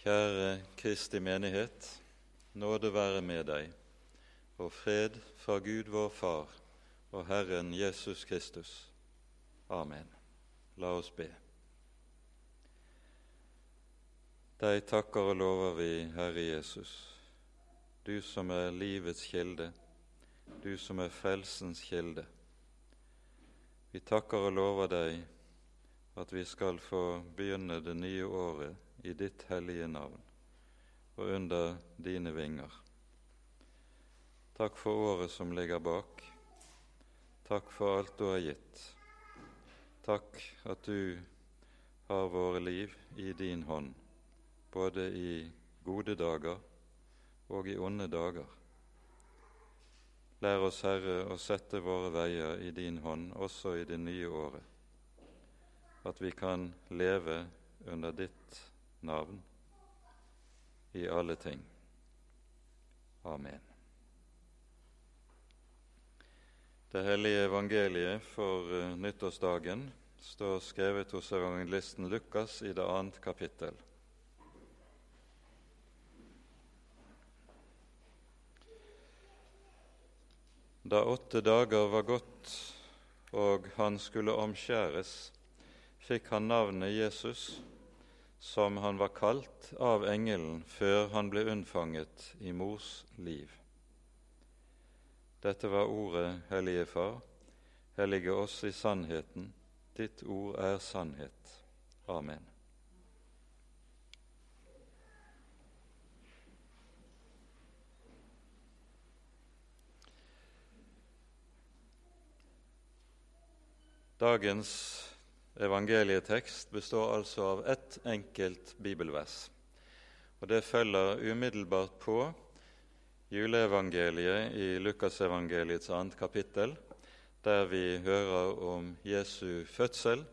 Kjære Kristi menighet. Nåde være med deg, og fred fra Gud vår Far og Herren Jesus Kristus. Amen. La oss be. Deg takker og lover vi, Herre Jesus, du som er livets kilde, du som er frelsens kilde. Vi takker og lover deg at vi skal få begynne det nye året i ditt hellige navn og under dine vinger. Takk for året som ligger bak. Takk for alt du har gitt. Takk at du har våre liv i din hånd, både i gode dager og i onde dager. Lær oss, Herre, å sette våre veier i din hånd også i det nye året, at vi kan leve under ditt navn i alle ting. Amen. Det hellige evangeliet for uh, nyttårsdagen står skrevet hos evangelisten Lukas i det annet kapittel. Da åtte dager var gått og han skulle omskjæres, fikk han navnet Jesus som han var kalt av engelen før han ble unnfanget i mors liv. Dette var ordet, Hellige Far. Hellige oss i sannheten. Ditt ord er sannhet. Amen. Dagens evangelietekst består altså av ett enkelt bibelvers. Og Det følger umiddelbart på juleevangeliet i Lukasevangeliets annet kapittel, der vi hører om Jesu fødsel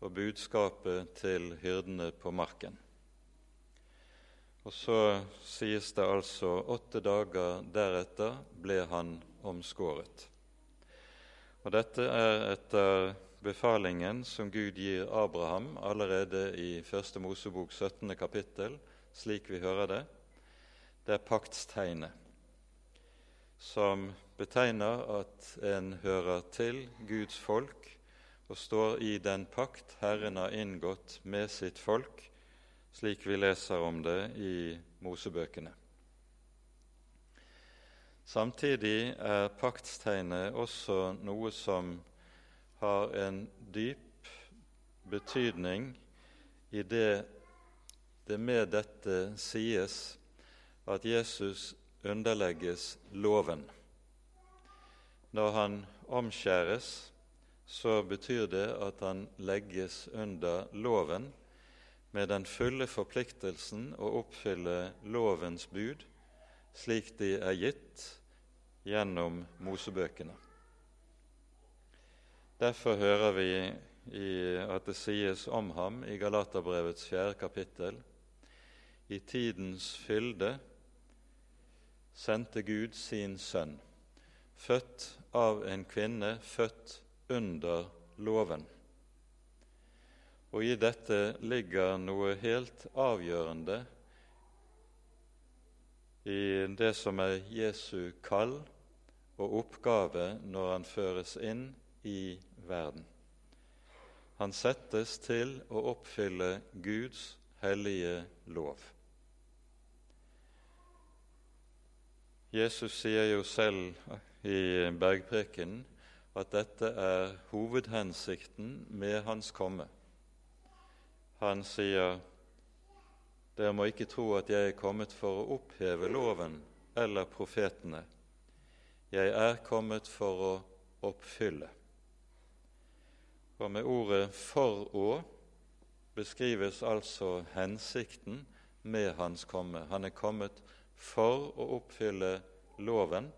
og budskapet til hyrdene på marken. Og så sies det altså åtte dager deretter ble han omskåret. Og dette er etter befalingen som Gud gir Abraham allerede i Første Mosebok 17. kapittel, slik vi hører det, det er paktstegnet, som betegner at en hører til Guds folk og står i den pakt Herren har inngått med sitt folk, slik vi leser om det i Mosebøkene. Samtidig er paktstegnet også noe som har en dyp betydning i det det med dette sies at Jesus underlegges loven. Når han omskjæres, så betyr det at han legges under loven med den fulle forpliktelsen å oppfylle lovens bud slik de er gitt gjennom Mosebøkene. Derfor hører vi at det sies om ham i Galaterbrevets fjerde kapittel i tidens fylde sendte Gud sin sønn, født av en kvinne, født under loven. Og i dette ligger noe helt avgjørende i det som er Jesu kall og oppgave når han føres inn i verden. Han settes til å oppfylle Guds hellige lov. Jesus sier jo selv i bergprekenen at dette er hovedhensikten med hans komme. Han sier dere må ikke tro at jeg er kommet for å oppheve loven eller profetene. Jeg er kommet for å oppfylle. Og med ordet 'for å' beskrives altså hensikten med hans komme. Han er kommet for å oppfylle loven,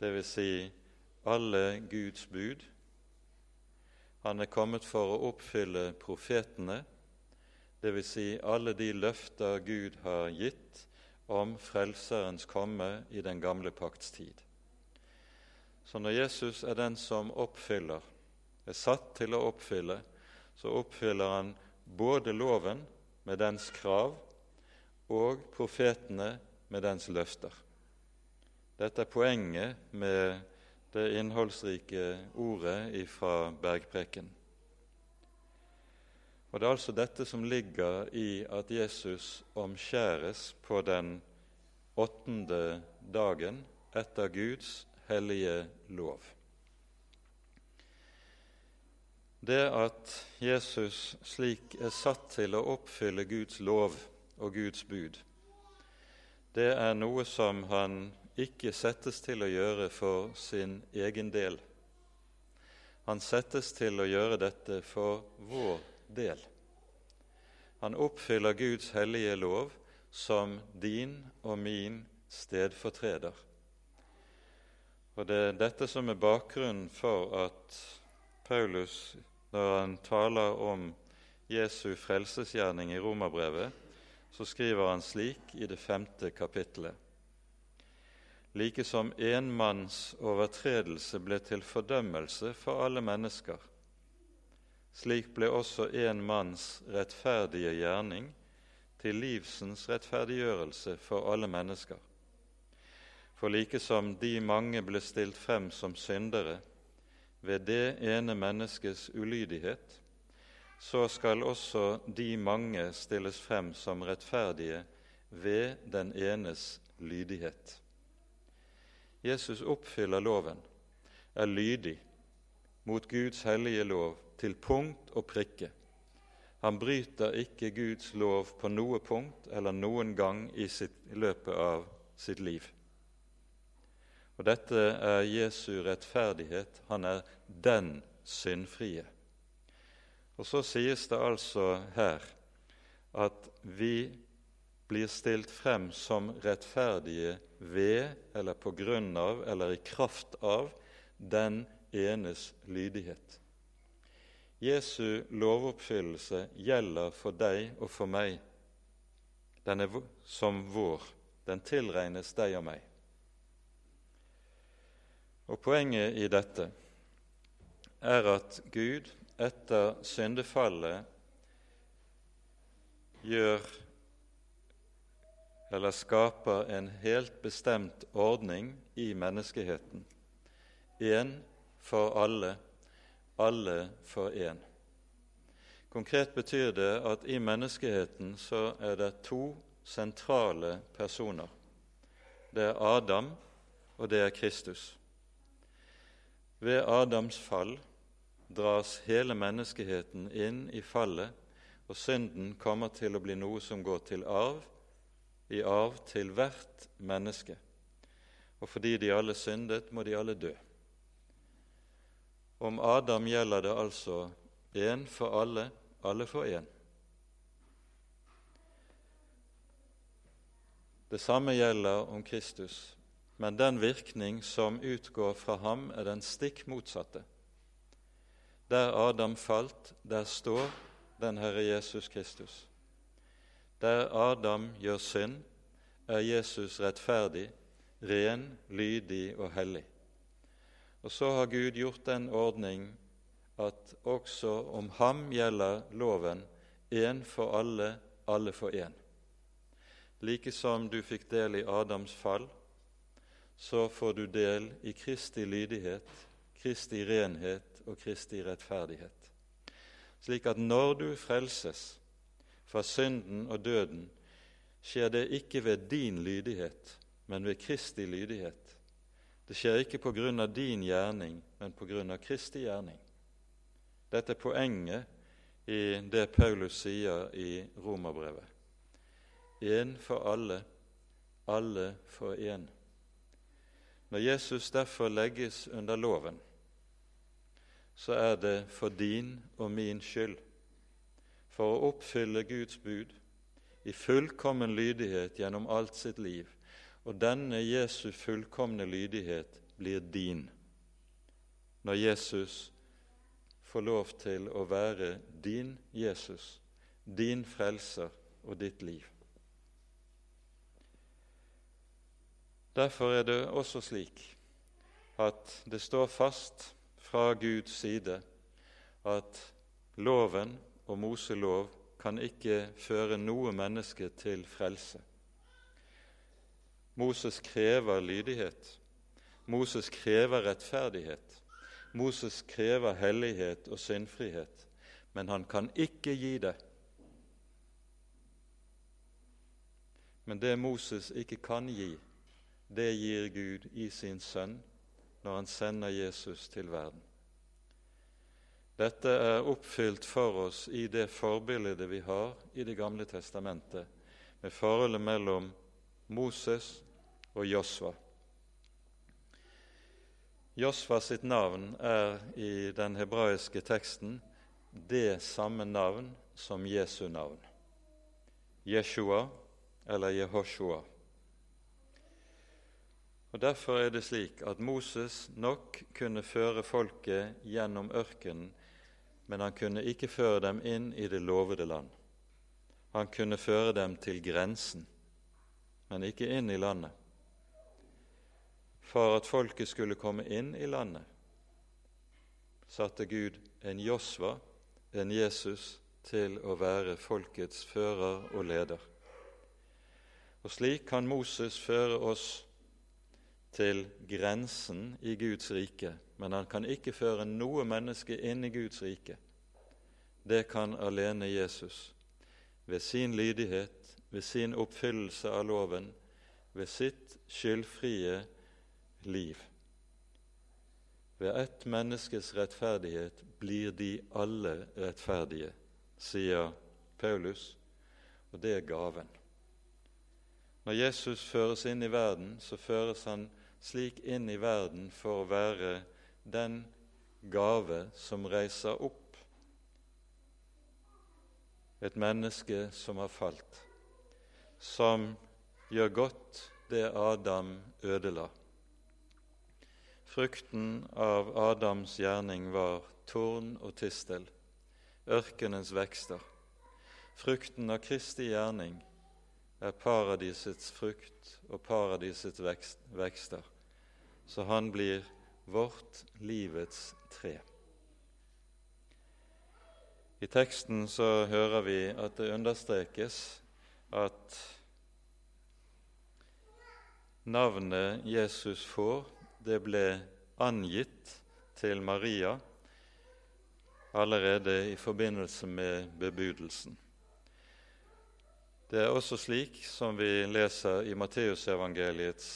dvs. Si alle Guds bud. Han er kommet for å oppfylle profetene, dvs. Si alle de løfter Gud har gitt om Frelserens komme i den gamle pakts tid. Så når Jesus er den som oppfyller er satt til å oppfylle, så oppfyller han både loven med dens krav og profetene med dens løfter. Dette er poenget med det innholdsrike ordet fra bergpreken. Og Det er altså dette som ligger i at Jesus omskjæres på den åttende dagen etter Guds hellige lov. Det at Jesus slik er satt til å oppfylle Guds lov og Guds bud, det er noe som han ikke settes til å gjøre for sin egen del. Han settes til å gjøre dette for vår del. Han oppfyller Guds hellige lov som din og min stedfortreder. Og Det er dette som er bakgrunnen for at Paulus, når han taler om Jesu frelsesgjerning i Romerbrevet, så skriver han slik i det femte kapittelet. Like som en manns overtredelse ble til fordømmelse for alle mennesker, slik ble også en manns rettferdige gjerning til livsens rettferdiggjørelse for alle mennesker. For like som de mange ble stilt frem som syndere ved det ene menneskets ulydighet, så skal også de mange stilles frem som rettferdige ved den enes lydighet. Jesus oppfyller loven, er lydig mot Guds hellige lov til punkt og prikke. Han bryter ikke Guds lov på noe punkt eller noen gang i, sitt, løpet av sitt liv. Og Dette er Jesu rettferdighet. Han er den syndfrie. Og så sies det altså her at vi blir stilt frem som rettferdige ved eller på grunn av eller i kraft av den enes lydighet. Jesu lovoppfyllelse gjelder for deg og for meg. Den er som vår. Den tilregnes deg og meg. Og Poenget i dette er at Gud etter syndefallet gjør eller skaper en helt bestemt ordning i menneskeheten. Én for alle alle for én. Konkret betyr det at i menneskeheten så er det to sentrale personer. Det er Adam, og det er Kristus. Ved Adams fall dras hele menneskeheten inn i fallet, og synden kommer til å bli noe som går til arv, i arv til hvert menneske. Og fordi de alle syndet, må de alle dø. Om Adam gjelder det altså én for alle, alle for én. Det samme gjelder om Kristus, men den virkning som utgår fra ham, er den stikk motsatte. Der Adam falt, der står den Herre Jesus Kristus. Der Adam gjør synd, er Jesus rettferdig, ren, lydig og hellig. Og så har Gud gjort den ordning at også om ham gjelder loven én for alle, alle for én. Like som du fikk del i Adams fall, så får du del i Kristi lydighet, Kristi renhet og Kristi rettferdighet. Slik at når du frelses fra synden og døden, skjer det ikke ved din lydighet, men ved Kristi lydighet. Det skjer ikke på grunn av din gjerning, men på grunn av Kristi gjerning. Dette er poenget i det Paulus sier i Romerbrevet. Én for alle, alle for én. Når Jesus derfor legges under loven, så er det for din og min skyld, for å oppfylle Guds bud i fullkommen lydighet gjennom alt sitt liv, og denne Jesu fullkomne lydighet blir din når Jesus får lov til å være din Jesus, din frelser og ditt liv. Derfor er det også slik at det står fast fra Guds side at loven og Moselov kan ikke føre noe menneske til frelse. Moses krever lydighet. Moses krever rettferdighet. Moses krever hellighet og syndfrihet, men han kan ikke gi det. Men det Moses ikke kan gi, det gir Gud i sin sønn når han sender Jesus til verden. Dette er oppfylt for oss i det forbildet vi har i Det gamle testamentet, med forholdet mellom Moses og Josva. Josva sitt navn er i den hebraiske teksten det samme navn som Jesu navn. Jeshua eller Jehoshua. Og Derfor er det slik at Moses nok kunne føre folket gjennom ørkenen, men han kunne ikke føre dem inn i det lovede land. Han kunne føre dem til grensen, men ikke inn i landet. For at folket skulle komme inn i landet, satte Gud en Josva, en Jesus, til å være folkets fører og leder. Og slik kan Moses føre oss til grensen i Guds rike, men han kan ikke føre noe menneske inn i Guds rike. Det kan alene Jesus, ved sin lydighet, ved sin oppfyllelse av loven, ved sitt skyldfrie liv. Ved ett menneskes rettferdighet blir de alle rettferdige, sier Paulus, og det er gaven. Når Jesus føres inn i verden, så føres han slik inn i verden for å være den gave som reiser opp et menneske som har falt, som gjør godt det Adam ødela. Frukten av Adams gjerning var torn og tistel, ørkenens vekster. Frukten av Kristi gjerning er paradisets frukt og paradisets vekster så han blir vårt livets tre. I teksten så hører vi at det understrekes at navnet Jesus får, det ble angitt til Maria allerede i forbindelse med bebudelsen. Det er også slik som vi leser i Matteusevangeliets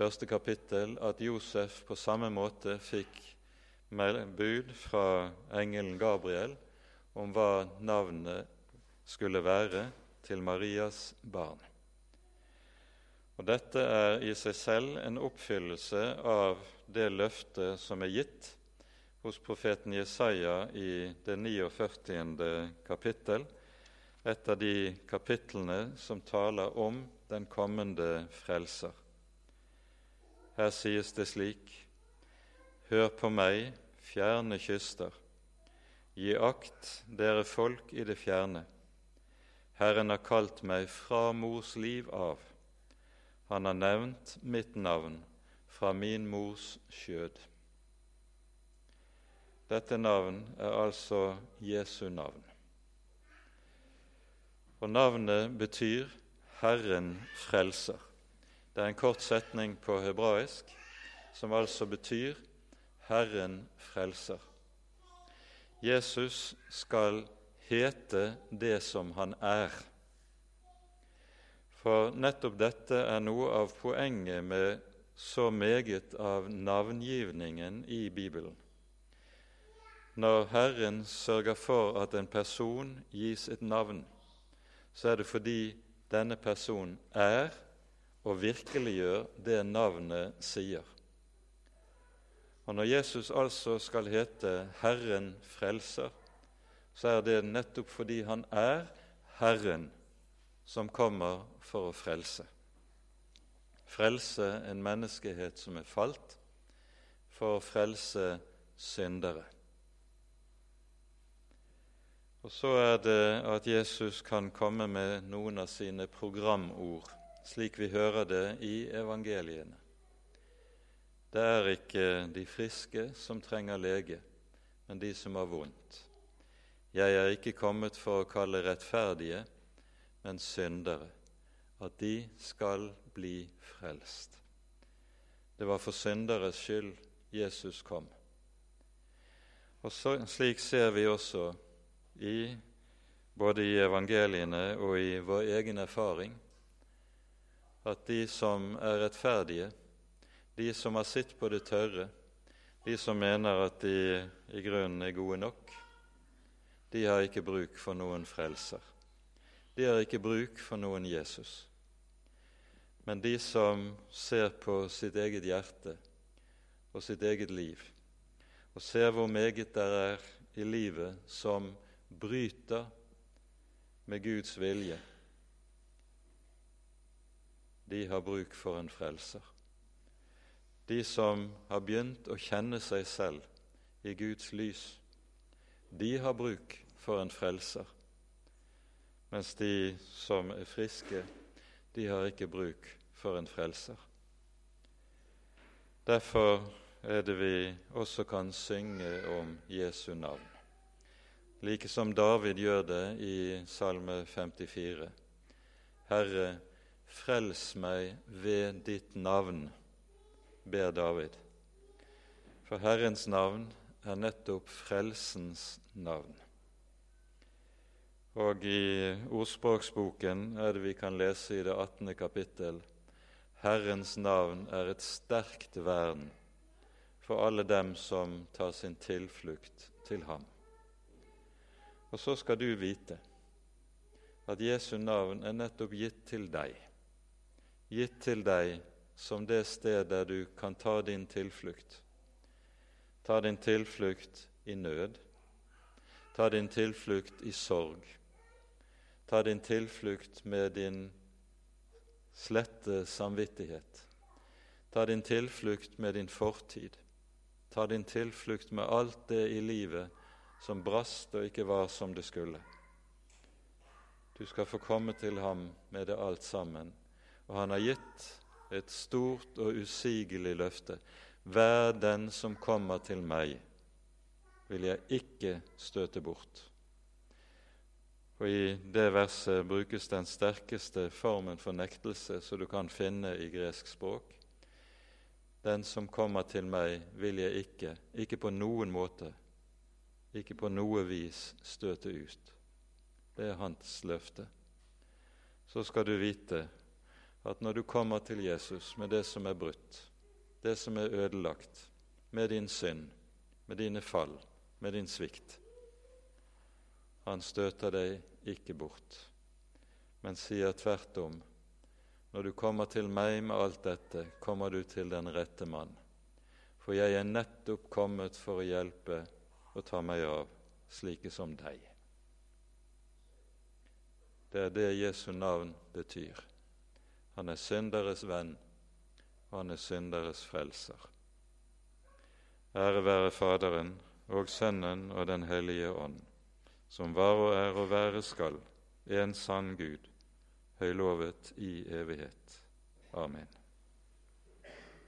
første kapittel at Josef på samme måte fikk bud fra engelen Gabriel om hva navnet skulle være til Marias barn. Og Dette er i seg selv en oppfyllelse av det løftet som er gitt hos profeten Jesaja i det 49. kapittel, et av de kapitlene som taler om den kommende frelser. Her sies det slik:" Hør på meg, fjerne kyster. Gi akt, dere folk i det fjerne. Herren har kalt meg fra mors liv av. Han har nevnt mitt navn fra min mors skjød. Dette navn er altså Jesu navn. Og navnet betyr Herren frelser. Det er en kort setning på hebraisk som altså betyr 'Herren frelser'. Jesus skal hete det som han er. For nettopp dette er noe av poenget med så meget av navngivningen i Bibelen. Når Herren sørger for at en person gis et navn, så er det fordi denne personen er og virkeliggjør det navnet sier. Og Når Jesus altså skal hete Herren frelser, så er det nettopp fordi han er Herren som kommer for å frelse. Frelse en menneskehet som er falt, for å frelse syndere. Og så er det at Jesus kan komme med noen av sine programord slik vi hører det i evangeliene. Det er ikke de friske som trenger lege, men de som har vondt. Jeg er ikke kommet for å kalle rettferdige, men syndere, at de skal bli frelst. Det var for synderes skyld Jesus kom. Og så, Slik ser vi også i, både i evangeliene og i vår egen erfaring at de som er rettferdige, de som har sitt på det tørre, de som mener at de i grunnen er gode nok, de har ikke bruk for noen frelser. De har ikke bruk for noen Jesus. Men de som ser på sitt eget hjerte og sitt eget liv, og ser hvor meget det er i livet som bryter med Guds vilje, de har bruk for en frelser. De som har begynt å kjenne seg selv i Guds lys, de har bruk for en frelser. Mens de som er friske, de har ikke bruk for en frelser. Derfor er det vi også kan synge om Jesu navn, like som David gjør det i Salme 54. Herre, Frels meg ved ditt navn, ber David. For Herrens navn er nettopp frelsens navn. Og i Ordspråksboken er det vi kan lese i det 18. kapittel Herrens navn er et sterkt vern for alle dem som tar sin tilflukt til ham. Og så skal du vite at Jesu navn er nettopp gitt til deg gitt til deg som det sted der du kan ta din tilflukt. Ta din tilflukt i nød. Ta din tilflukt i sorg. Ta din tilflukt med din slette samvittighet. Ta din tilflukt med din fortid. Ta din tilflukt med alt det i livet som brast og ikke var som det skulle. Du skal få komme til ham med det alt sammen og han har gitt et stort og usigelig løfte. Vær den som kommer til meg, vil jeg ikke støte bort. Og I det verset brukes den sterkeste formen for nektelse som du kan finne i gresk språk. Den som kommer til meg, vil jeg ikke, ikke på noen måte, ikke på noe vis støte ut. Det er hans løfte. Så skal du vite at når du kommer til Jesus med det som er brutt, det som er ødelagt, med din synd, med dine fall, med din svikt Han støter deg ikke bort, men sier tvert om når du kommer til meg med alt dette, kommer du til den rette mann. For jeg er nettopp kommet for å hjelpe og ta meg av slike som deg. Det er det Jesu navn betyr. Han er synderes venn, og han er synderes frelser. Ære være Faderen og Sønnen og Den hellige ånd, som var og er og være skal, en sann Gud, høylovet i evighet. Amen.